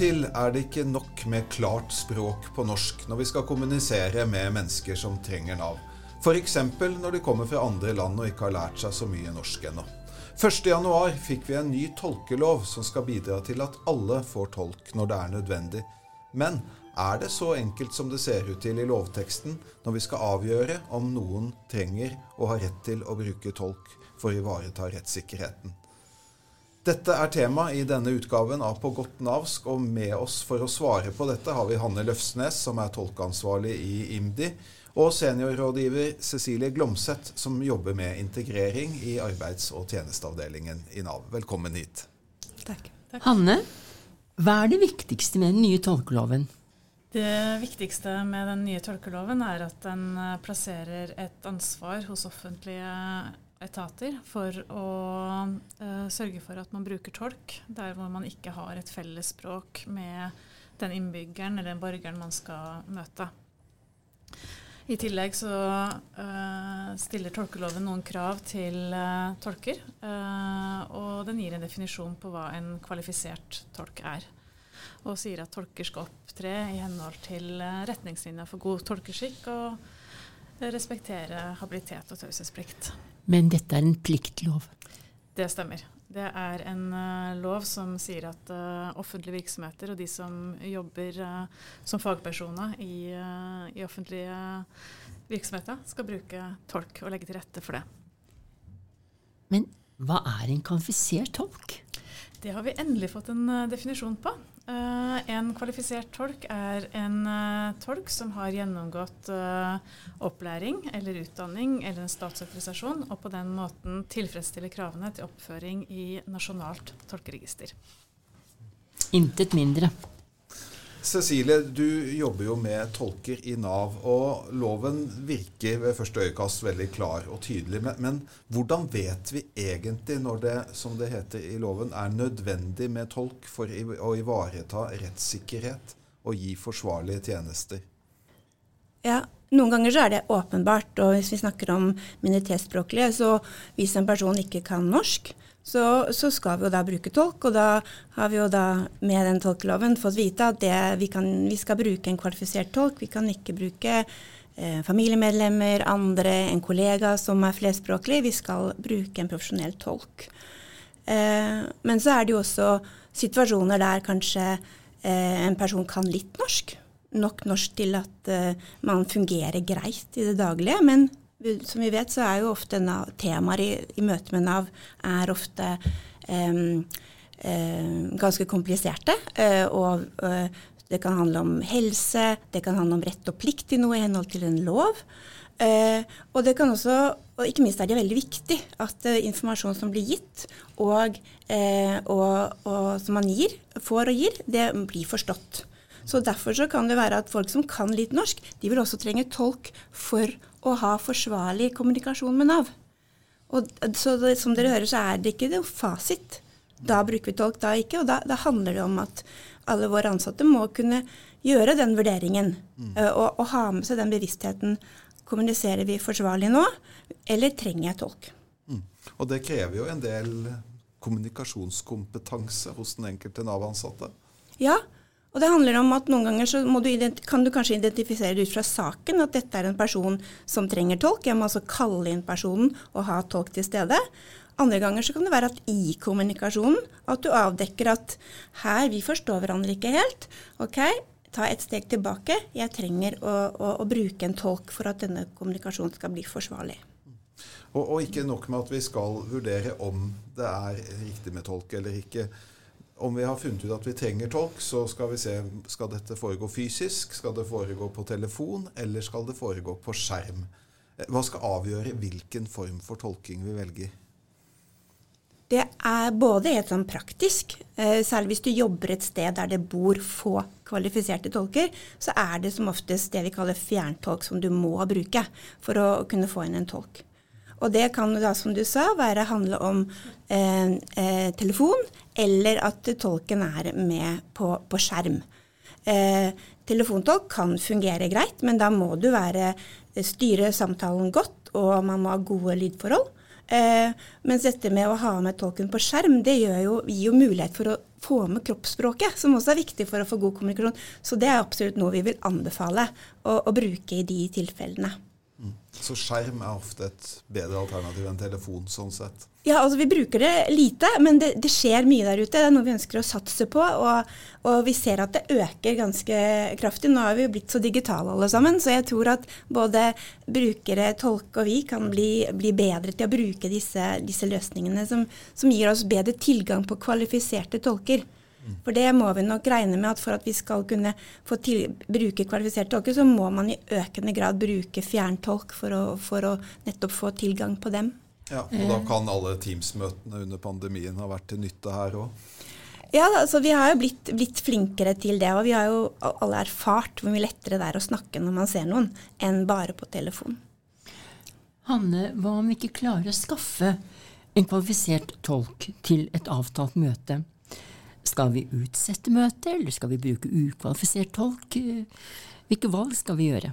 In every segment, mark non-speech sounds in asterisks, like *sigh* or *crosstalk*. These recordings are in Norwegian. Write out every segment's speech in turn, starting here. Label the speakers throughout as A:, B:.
A: til er det ikke nok med klart språk på norsk når vi skal kommunisere med mennesker som trenger Nav. F.eks. når de kommer fra andre land og ikke har lært seg så mye norsk ennå. 1.1 fikk vi en ny tolkelov som skal bidra til at alle får tolk når det er nødvendig. Men er det så enkelt som det ser ut til i lovteksten når vi skal avgjøre om noen trenger og har rett til å bruke tolk for å ivareta rettssikkerheten? Dette er tema i denne utgaven av På godt navsk, og med oss for å svare på dette har vi Hanne Løfsnes, som er tolkeansvarlig i IMDi, og seniorrådgiver Cecilie Glomseth, som jobber med integrering i arbeids- og tjenesteavdelingen i Nav. Velkommen hit.
B: Takk. Takk. Hanne, hva er det viktigste med den nye tolkeloven?
C: Det viktigste med den nye tolkeloven er at den plasserer et ansvar hos offentlige etater for å uh, sørge for at man bruker tolk der hvor man ikke har et felles språk med den innbyggeren eller den borgeren man skal møte. I tillegg så uh, stiller tolkeloven noen krav til uh, tolker, og den gir en definisjon på hva en kvalifisert tolk er. Og sier at tolker skal opptre i henhold til retningslinja for god tolkeskikk og respektere habilitet og taushetsplikt.
B: Men dette er en pliktlov?
C: Det stemmer. Det er en uh, lov som sier at uh, offentlige virksomheter og de som jobber uh, som fagpersoner i, i, offentlige virksomheter, skal bruke tolk og legge til rette for det.
B: Men hva er en kvalifisert tolk?
C: Det har vi endelig fått en definisjon på. Uh, en kvalifisert tolk er en uh, tolk som har gjennomgått uh, opplæring eller utdanning eller en statsautorisasjon, og på den måten tilfredsstiller kravene til oppføring i nasjonalt tolkeregister.
B: Intet mindre.
A: Cecilie, du jobber jo med tolker i Nav, og loven virker ved første øyekast veldig klar og tydelig. Men, men, hvordan vet vi egentlig når det, som det heter i loven, er nødvendig med tolk for å ivareta rettssikkerhet og gi forsvarlige tjenester?
D: Ja, noen ganger så er det åpenbart, og hvis vi snakker om minoritetsspråklige, så hvis en person ikke kan norsk, så, så, skal vi jo da bruke tolk. Og da har vi jo da med den tolkeloven fått vite at det, vi, kan, vi, skal bruke en kvalifisert tolk. Vi kan ikke bruke eh, familiemedlemmer, andre, en kollega som er flerspråklig. Vi skal bruke en profesjonell tolk. Eh, men så er det jo også situasjoner der kanskje eh, en person kan litt norsk. Nok norsk til at eh, man fungerer greit i det daglige, men som vi vet, så er jo ofte temaer i, i møte med Nav er ofte um, um, ganske kompliserte. Uh, og uh, det kan handle om helse, det kan handle om rett og plikt til noe i henhold til en lov. Uh, og det kan også, og ikke minst er det veldig viktig at informasjon som blir gitt, og, og, og, som man gir, får og gir, det blir forstått. Så Derfor så kan det være at folk som kan litt norsk, de vil også trenge tolk for å ha forsvarlig kommunikasjon med Nav. Og, så det, som dere hører, så er det ikke noe fasit. Da bruker vi tolk, da ikke. Og da, da, handler det om at alle våre ansatte må kunne gjøre den vurderingen mm. uh, og, og, ha med seg den bevisstheten. Kommuniserer vi forsvarlig nå, eller trenger jeg tolk?
A: Mm. Og det krever jo en del kommunikasjonskompetanse hos den enkelte Nav-ansatte?
D: Ja, og det handler om at Noen ganger så du kan du kanskje identifisere det ut fra saken at dette er en person som trenger tolk. Jeg må altså kalle inn personen og ha tolk til stede. Andre ganger så kan det være at i kommunikasjonen at du avdekker at her, vi forstår hverandre ikke helt. Ok, ta et steg tilbake. Jeg trenger å, å, å bruke en tolk for at denne kommunikasjonen skal bli forsvarlig.
A: Og, og ikke nok med at vi skal vurdere om det er riktig med tolk eller ikke om vi har funnet ut at vi trenger tolk, så skal vi se skal dette foregå fysisk, skal det foregå på telefon, eller skal det foregå på skjerm. Eh, hva skal avgjøre hvilken form for tolking vi velger?
D: Det er både helt sånn praktisk, eh, særlig hvis du jobber et sted der det bor få kvalifiserte tolker, så er det som oftest det vi kaller fjerntolk som du må bruke for å kunne få inn en tolk. Og det kan da, som du sa, være handle om eh, eh, telefon, eller at tolken er med på, på skjerm. Eh, telefontolk kan fungere greit, men da må du være, styre samtalen godt, og man må ha gode lydforhold. Eh, mens dette med å ha med tolken på skjerm, det jo, gir jo mulighet for å få med kroppsspråket, som også er viktig for å få god kommunikasjon. Så det er absolutt noe vi vil anbefale å, å bruke i de tilfellene.
A: Så skjerm er ofte et bedre alternativ enn telefon, sånn sett?
D: Ja, altså vi bruker det lite, men det, det, skjer mye der ute. Det er noe vi ønsker å satse på. Og, og, vi ser at det øker ganske kraftig. Nå er vi jo blitt så digitale alle sammen, så jeg tror at både brukere, tolk og vi kan bli, bli bedre til å bruke disse, disse løsningene som, som, gir oss bedre tilgang på kvalifiserte tolker. For det må vi nok regne med at for at vi skal kunne få til, bruke kvalifiserte tolker, så må man i økende grad bruke fjerntolk for å, for å nettopp få tilgang på dem.
A: Ja, og Da kan alle Teams-møtene under pandemien ha vært til nytte her òg?
D: Ja, altså Vi har jo blitt, blitt, flinkere til det. Og vi har jo alle erfart hvor mye lettere det er å snakke når man ser noen, enn bare på telefon.
B: Hanne, hva om vi ikke klarer å skaffe en kvalifisert tolk til et avtalt møte? Skal vi utsette møtet, eller skal vi bruke ukvalifisert tolk? Hvilke valg skal vi gjøre?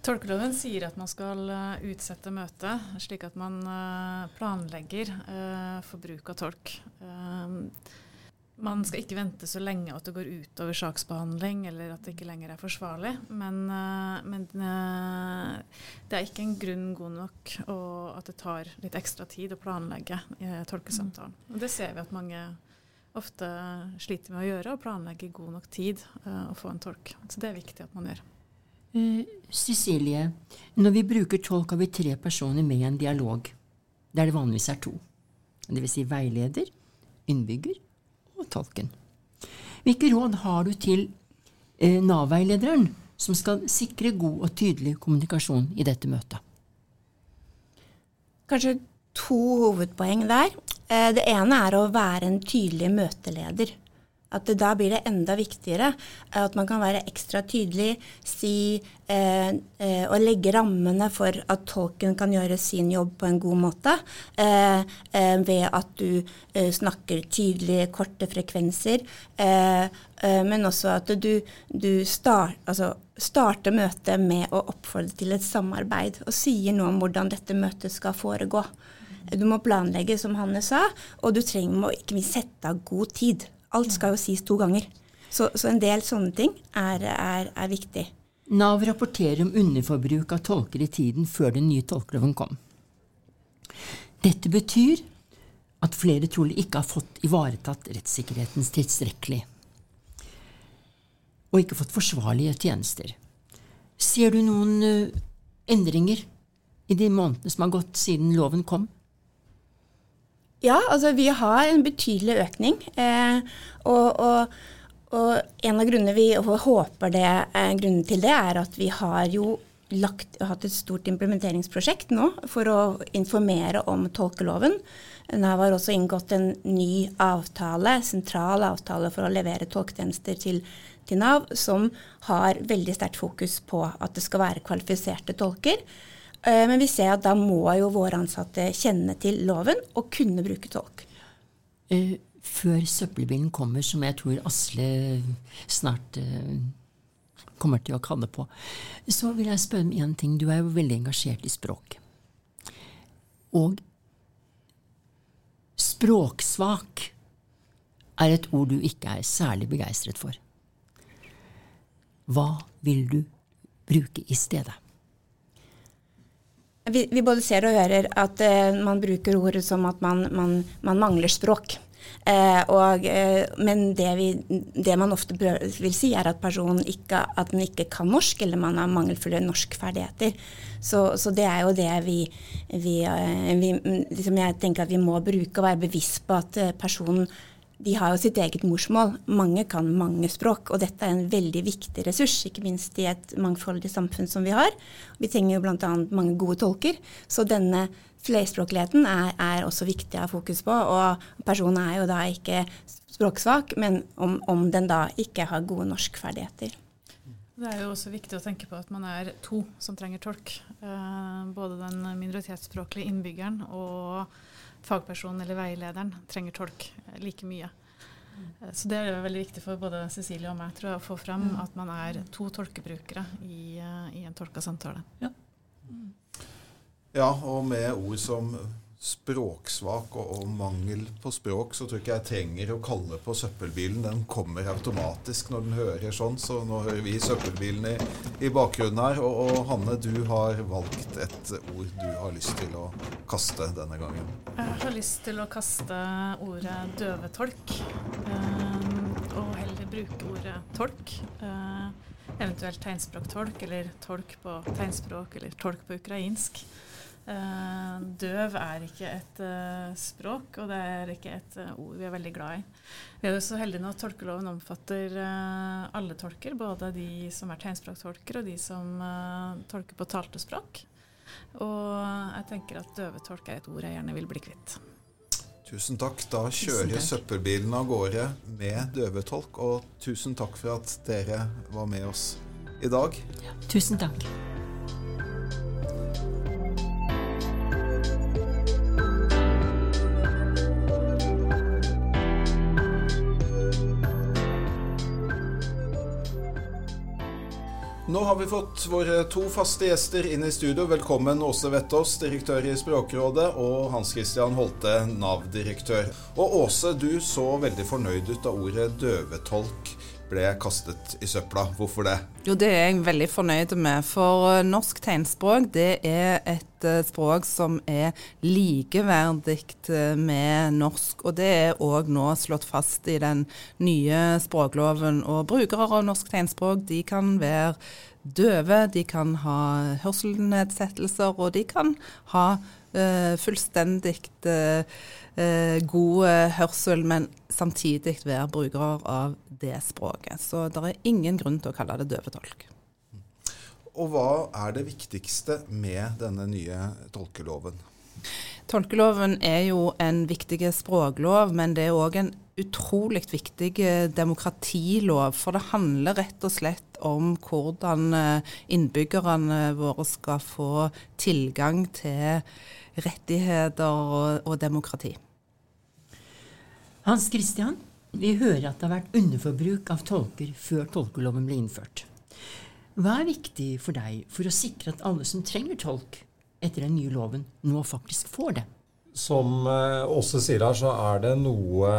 C: Tolkeloven sier at man skal uh, utsette møtet, slik at man uh, planlegger uh, for bruk av tolk. man skal ikke vente så lenge at det går utover saksbehandling, eller at det ikke lenger er forsvarlig. Men, men det er ikke en grunn god nok og at det tar litt ekstra tid å planlegge tolkesamtalen. Og det ser vi at mange ofte sliter med å gjøre, og planlegge god nok tid å få en tolk. Så det er viktig at man gjør.
B: Uh, Cecilie, når vi bruker tolk, har vi tre personer med i en dialog, der det vanligvis er to. Dvs. Si veileder, innbygger og tolken. Hvilke råd har du til uh, Nav-veilederen, som skal sikre god og tydelig kommunikasjon i dette møtet?
D: Kanskje to hovedpoeng der. Uh, det ene er å være en tydelig møteleder. At det, da blir det enda viktigere at man kan være ekstra tydelig, si eh, eh, og legge rammene for at tolken kan gjøre sin jobb på en god måte. Eh, eh ved at du eh, snakker tydelig, korte frekvenser. Eh, men også at du, du start, altså, starter møtet med å oppfordre til et samarbeid, og sier noe om hvordan dette møtet skal foregå. Du må planlegge, som Hanne sa, og du trenger må ikke minst sette av god tid. Alt skal jo sies to ganger. Så, så en del sånne ting er, er, er, viktig.
B: Nav rapporterer om underforbruk av tolker i tiden før den nye tolkeloven kom. Dette betyr at flere trolig ikke har fått ivaretatt rettssikkerheten tilstrekkelig, og ikke fått forsvarlige tjenester. Ser du noen uh, endringer i de månedene som har gått siden loven kom?
D: Ja, altså vi har en betydelig økning. Eh, og, og, og, en av grunnene vi håper det eh, grunnen til det, er at vi har jo lagt, hatt et stort implementeringsprosjekt nå for å informere om tolkeloven. Nav har også inngått en ny avtale, sentral avtale for å levere tolketjenester til, til Nav, som har veldig sterkt fokus på at det skal være kvalifiserte tolker. Eh, men vi ser at da må jo våre ansatte kjenne til loven og kunne bruke tolk.
B: Eh, før søppelbilen kommer, som jeg tror Asle snart eh, kommer til å kalle på, så vil jeg spørre om én ting. Du er jo veldig engasjert i språk. Og språksvak er et ord du ikke er særlig begeistret for. Hva vil du bruke i stedet?
D: Vi, vi, både ser og hører at uh, man bruker ord som at man, man, man mangler språk. Uh, og, uh, men det, vi, det, man ofte vil si, er at personen ikke, at den ikke kan norsk, eller man har mangelfulle norskferdigheter. Så, så det er jo det vi, vi, vi liksom Jeg tenker at vi må bruke og være bevisst på at personen de har jo sitt eget morsmål. Mange kan mange språk, og dette er en veldig viktig ressurs, ikke minst i et mangfoldig samfunn som vi har. Vi trenger jo bl.a. mange gode tolker, så denne flerspråkligheten er, er, også viktig å ha fokus på. Og personen er jo da ikke språksvak, men om, om den da ikke har gode norskferdigheter.
C: Det er jo også viktig å tenke på at man er to som trenger tolk. Eh, både den minoritetsspråklige innbyggeren og fagpersonen eller veilederen trenger tolk eh, like mye. Eh, så det er veldig viktig for både Cecilie og meg tror jeg, å få frem mm. at man er to tolkebrukere i, eh, i en tolka samtale. Ja.
A: Ja, og med ord som språksvak og, og, mangel på språk, så tror jeg ikke jeg trenger å kalle på søppelbilen. Den kommer automatisk når den hører sånn. Så nå hører vi søppelbilen i, i bakgrunnen her. Og, og, Hanne, du har valgt et ord du har lyst til å kaste denne gangen.
C: Jeg har lyst til å kaste ordet døvetolk. Um, og heller bruke ordet tolk. Uh, eventuelt tegnspråktolk, eller tolk på tegnspråk, eller tolk på ukrainsk. Eh, døv er ikke et uh, språk, og det er ikke et uh, ord vi er veldig glad i. Vi er jo så heldige nå at tolkeloven omfatter alle tolker, både de som er tegnspråktolker og de som tolker på talte språk. Og jeg tenker at døvetolk er et ord jeg gjerne vil bli kvitt.
A: Tusen takk. Da kjører takk. søppelbilen av gårde med døvetolk. Og tusen takk for at dere var med oss i dag.
B: Ja, tusen takk.
A: Har vi fått våre to faste gjester inn i studio. Velkommen Åse Vettås, direktør i Språkrådet, og Hans Christian Holte, Nav-direktør. Og Åse, du så veldig fornøyd ut av ordet døvetolk ble kastet i søpla. Hvorfor det?
E: Jo, Det er jeg veldig fornøyd med. For eh, norsk tegnspråk det er et eh, språk som er likeverdig eh, med norsk. Og det er òg nå slått fast i den nye språkloven. Og brukere av norsk tegnspråk de kan være døve, de kan ha hørselnedsettelser, og de kan ha fullstendig uh, uh, god hørsel, men samtidig være brukere av det språket. Så det er ingen grunn til å kalle det døvetolk.
A: Og hva er det viktigste med denne nye tolkeloven?
E: Tolkeloven er jo en viktig språklov, men det er òg en utrolig viktig eh, demokratilov. For det handler rett og slett om hvordan eh, innbyggerne våre skal få tilgang til rettigheter og, og demokrati.
B: Hans Christian, vi hører at det har vært underforbruk av tolker før tolkeloven ble innført. Hva er viktig for deg for å sikre at alle som trenger tolk etter den nye loven, nå faktisk får det?
F: Som eh, Åse sier her, så er det noe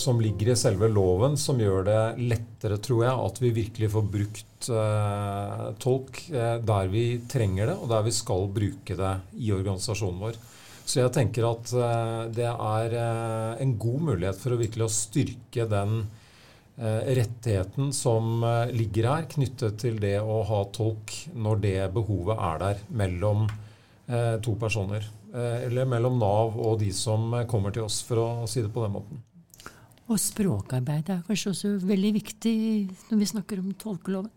F: som ligger i selve loven som gjør det lettere, tror jeg, at vi virkelig får brukt eh, tolk uh, der vi trenger det, og der vi skal bruke det i organisasjonen vår. Så jeg tenker at eh, det er en god mulighet for å virkelig å styrke den rettigheten som ligger her, knyttet til det å ha tolk når det behovet er der mellom to personer. Eh, eller mellom Nav og de som kommer til oss, for å si det på den måten.
B: Og språkarbeid er kanskje også veldig viktig når vi snakker om tolkeloven?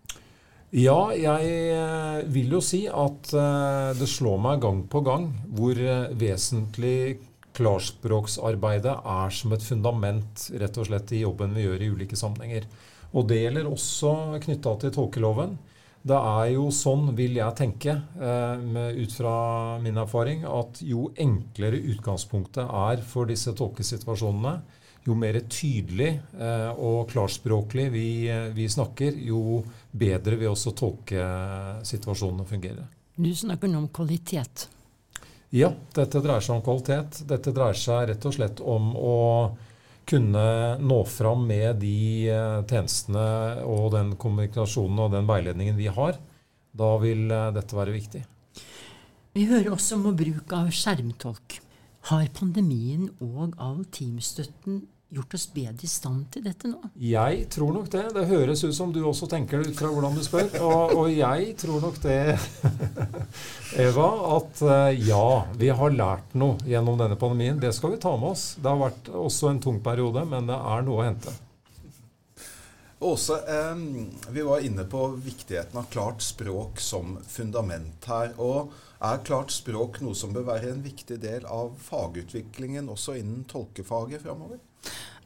F: Ja, jeg eh, vil jo si at eh, det slår meg gang på gang hvor vesentlig klarspråksarbeidet er som et fundament rett og slett i jobben vi gjør i ulike sammenhenger. Og det gjelder også knytta til tolkeloven. Det er jo sånn, vil jeg tenke, eh, ut fra min erfaring, at jo enklere utgangspunktet er for disse tolkesituasjonene, jo mer tydelig eh, og klarspråklig vi, vi, snakker, jo bedre vil også tolkesituasjonene fungere.
B: Du snakker nå om kvalitet.
F: Ja, dette dreier seg om kvalitet. Dette dreier seg rett og slett om å kunne nå fram med de eh, tjenestene og den kommunikasjonen og den veiledningen vi har, da vil eh, dette være viktig.
B: Vi hører også om bruk av skjermtolk. Har pandemien og all teamstøtten gjort oss bedre i stand til dette nå?
F: Jeg tror nok det. Det høres ut som du også tenker det ut fra hvordan du spør. Og, og jeg tror nok det, *laughs* Eva, at eh, ja, vi har lært noe gjennom denne pandemien. Det skal vi ta med oss. Det har vært også en tung periode, men det er noe å hente.
A: Åse, eh, vi var inne på viktigheten av klart språk som fundament her. og Er klart språk noe som bør være en viktig del av fagutviklingen også innen tolkefaget framover?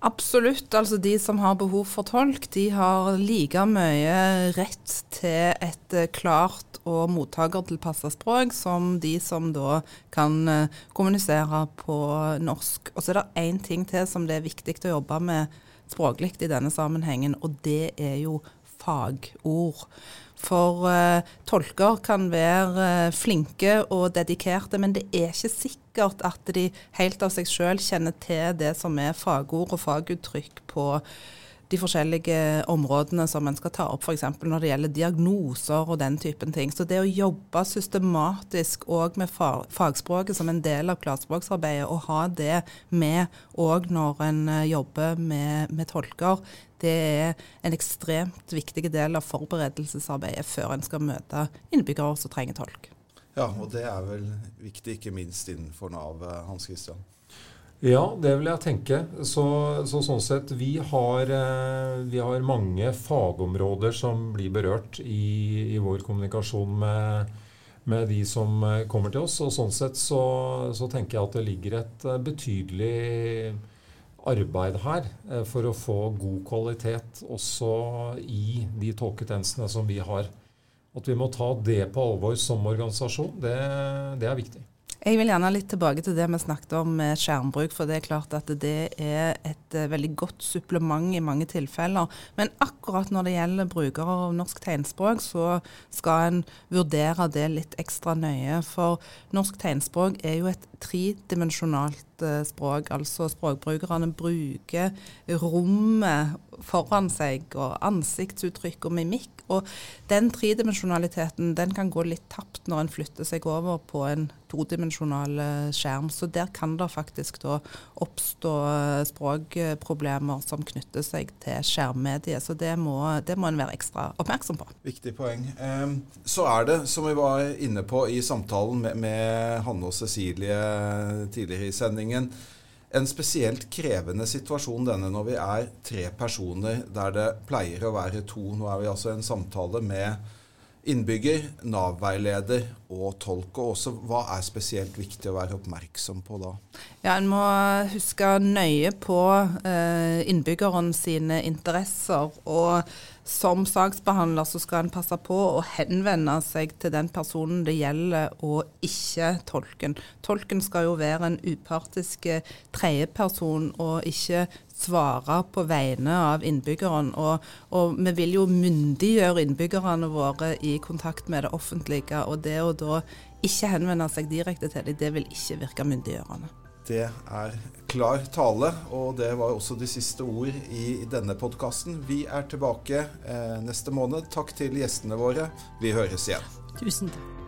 E: Absolutt. Altså de som har behov for tolk, de har like mye rett til et eh, klart og mottakertilpassa språk som de som da kan eh, kommunisere på norsk. Og så er det én ting til som det er viktig å jobbe med språklig i denne sammenhengen, og det er jo fagord. For uh, tolker kan være uh, flinke og dedikerte, men det er ikke sikkert at de helt av seg sjøl kjenner til det som er fagord og faguttrykk på de forskjellige områdene som en skal ta opp, f.eks. når det gjelder diagnoser og den typen ting. Så det å jobbe systematisk òg med fagspråket som en del av klarspråksarbeidet, og ha det med òg når en eh, jobber med, med tolker, det er en ekstremt viktig del av forberedelsesarbeidet før en skal møte innbyggere som trenger tolk.
A: Ja, og det er vel viktig ikke minst innenfor Nav, eh, Hans Christian?
F: Ja, det vil jeg tenke. Så, så sånn sett, vi har, eh, vi har, mange fagområder som blir berørt i, i vår kommunikasjon med, med, de som eh, kommer til oss. Og sånn sett så, så, tenker jeg at det ligger et eh, betydelig arbeid her for å få god kvalitet også i de tolketjenestene som vi har. At vi må ta det på alvor som organisasjon, det, det er viktig.
E: Jeg vil gjerne litt tilbake til det vi snakket om med skjermbruk. For det er klart at det er et uh, veldig godt supplement i mange tilfeller. Men akkurat når det gjelder brukere av norsk tegnspråk, så skal en vurdere det litt ekstra nøye. For norsk tegnspråk er jo et tredimensjonalt uh, språk. Altså språkbrukerne bruker rommet foran seg, og ansiktsuttrykk og mimikk. Og den tredimensjonaliteten den kan gå litt tapt når en flytter seg over på en todimensjonal eh, skjerm. Så der kan det faktisk da oppstå eh, språkproblemer som knytter seg til skjermmediet. Så det må, det må en være ekstra oppmerksom på.
A: Viktig poeng. Så er det, som vi var inne på i samtalen med, med Hanne og Cecilie tidligere i sendingen, en spesielt krevende situasjon denne når vi er tre personer der det pleier å være to. Nå er vi altså i en samtale med innbygger, Nav-veileder og tolk. Og også hva er spesielt viktig å være oppmerksom på da?
E: Ja, En må huske nøye på eh, innbyggeren sine interesser. og som saksbehandler så skal en passe på å henvende seg til den personen det gjelder, og ikke tolken. Tolken skal jo være en upartisk eh, tredjeperson og ikke svare på vegne av innbyggeren. Og, og, vi vil jo myndiggjøre innbyggerne våre i kontakt med det offentlige. Og det å da ikke henvende seg direkte til dem, det vil ikke virke myndiggjørende.
A: Det er klar tale, og det var også de siste ord i denne podkasten. Vi er tilbake eh, neste måned. Takk til gjestene våre. Vi høres igjen.
B: Tusen takk.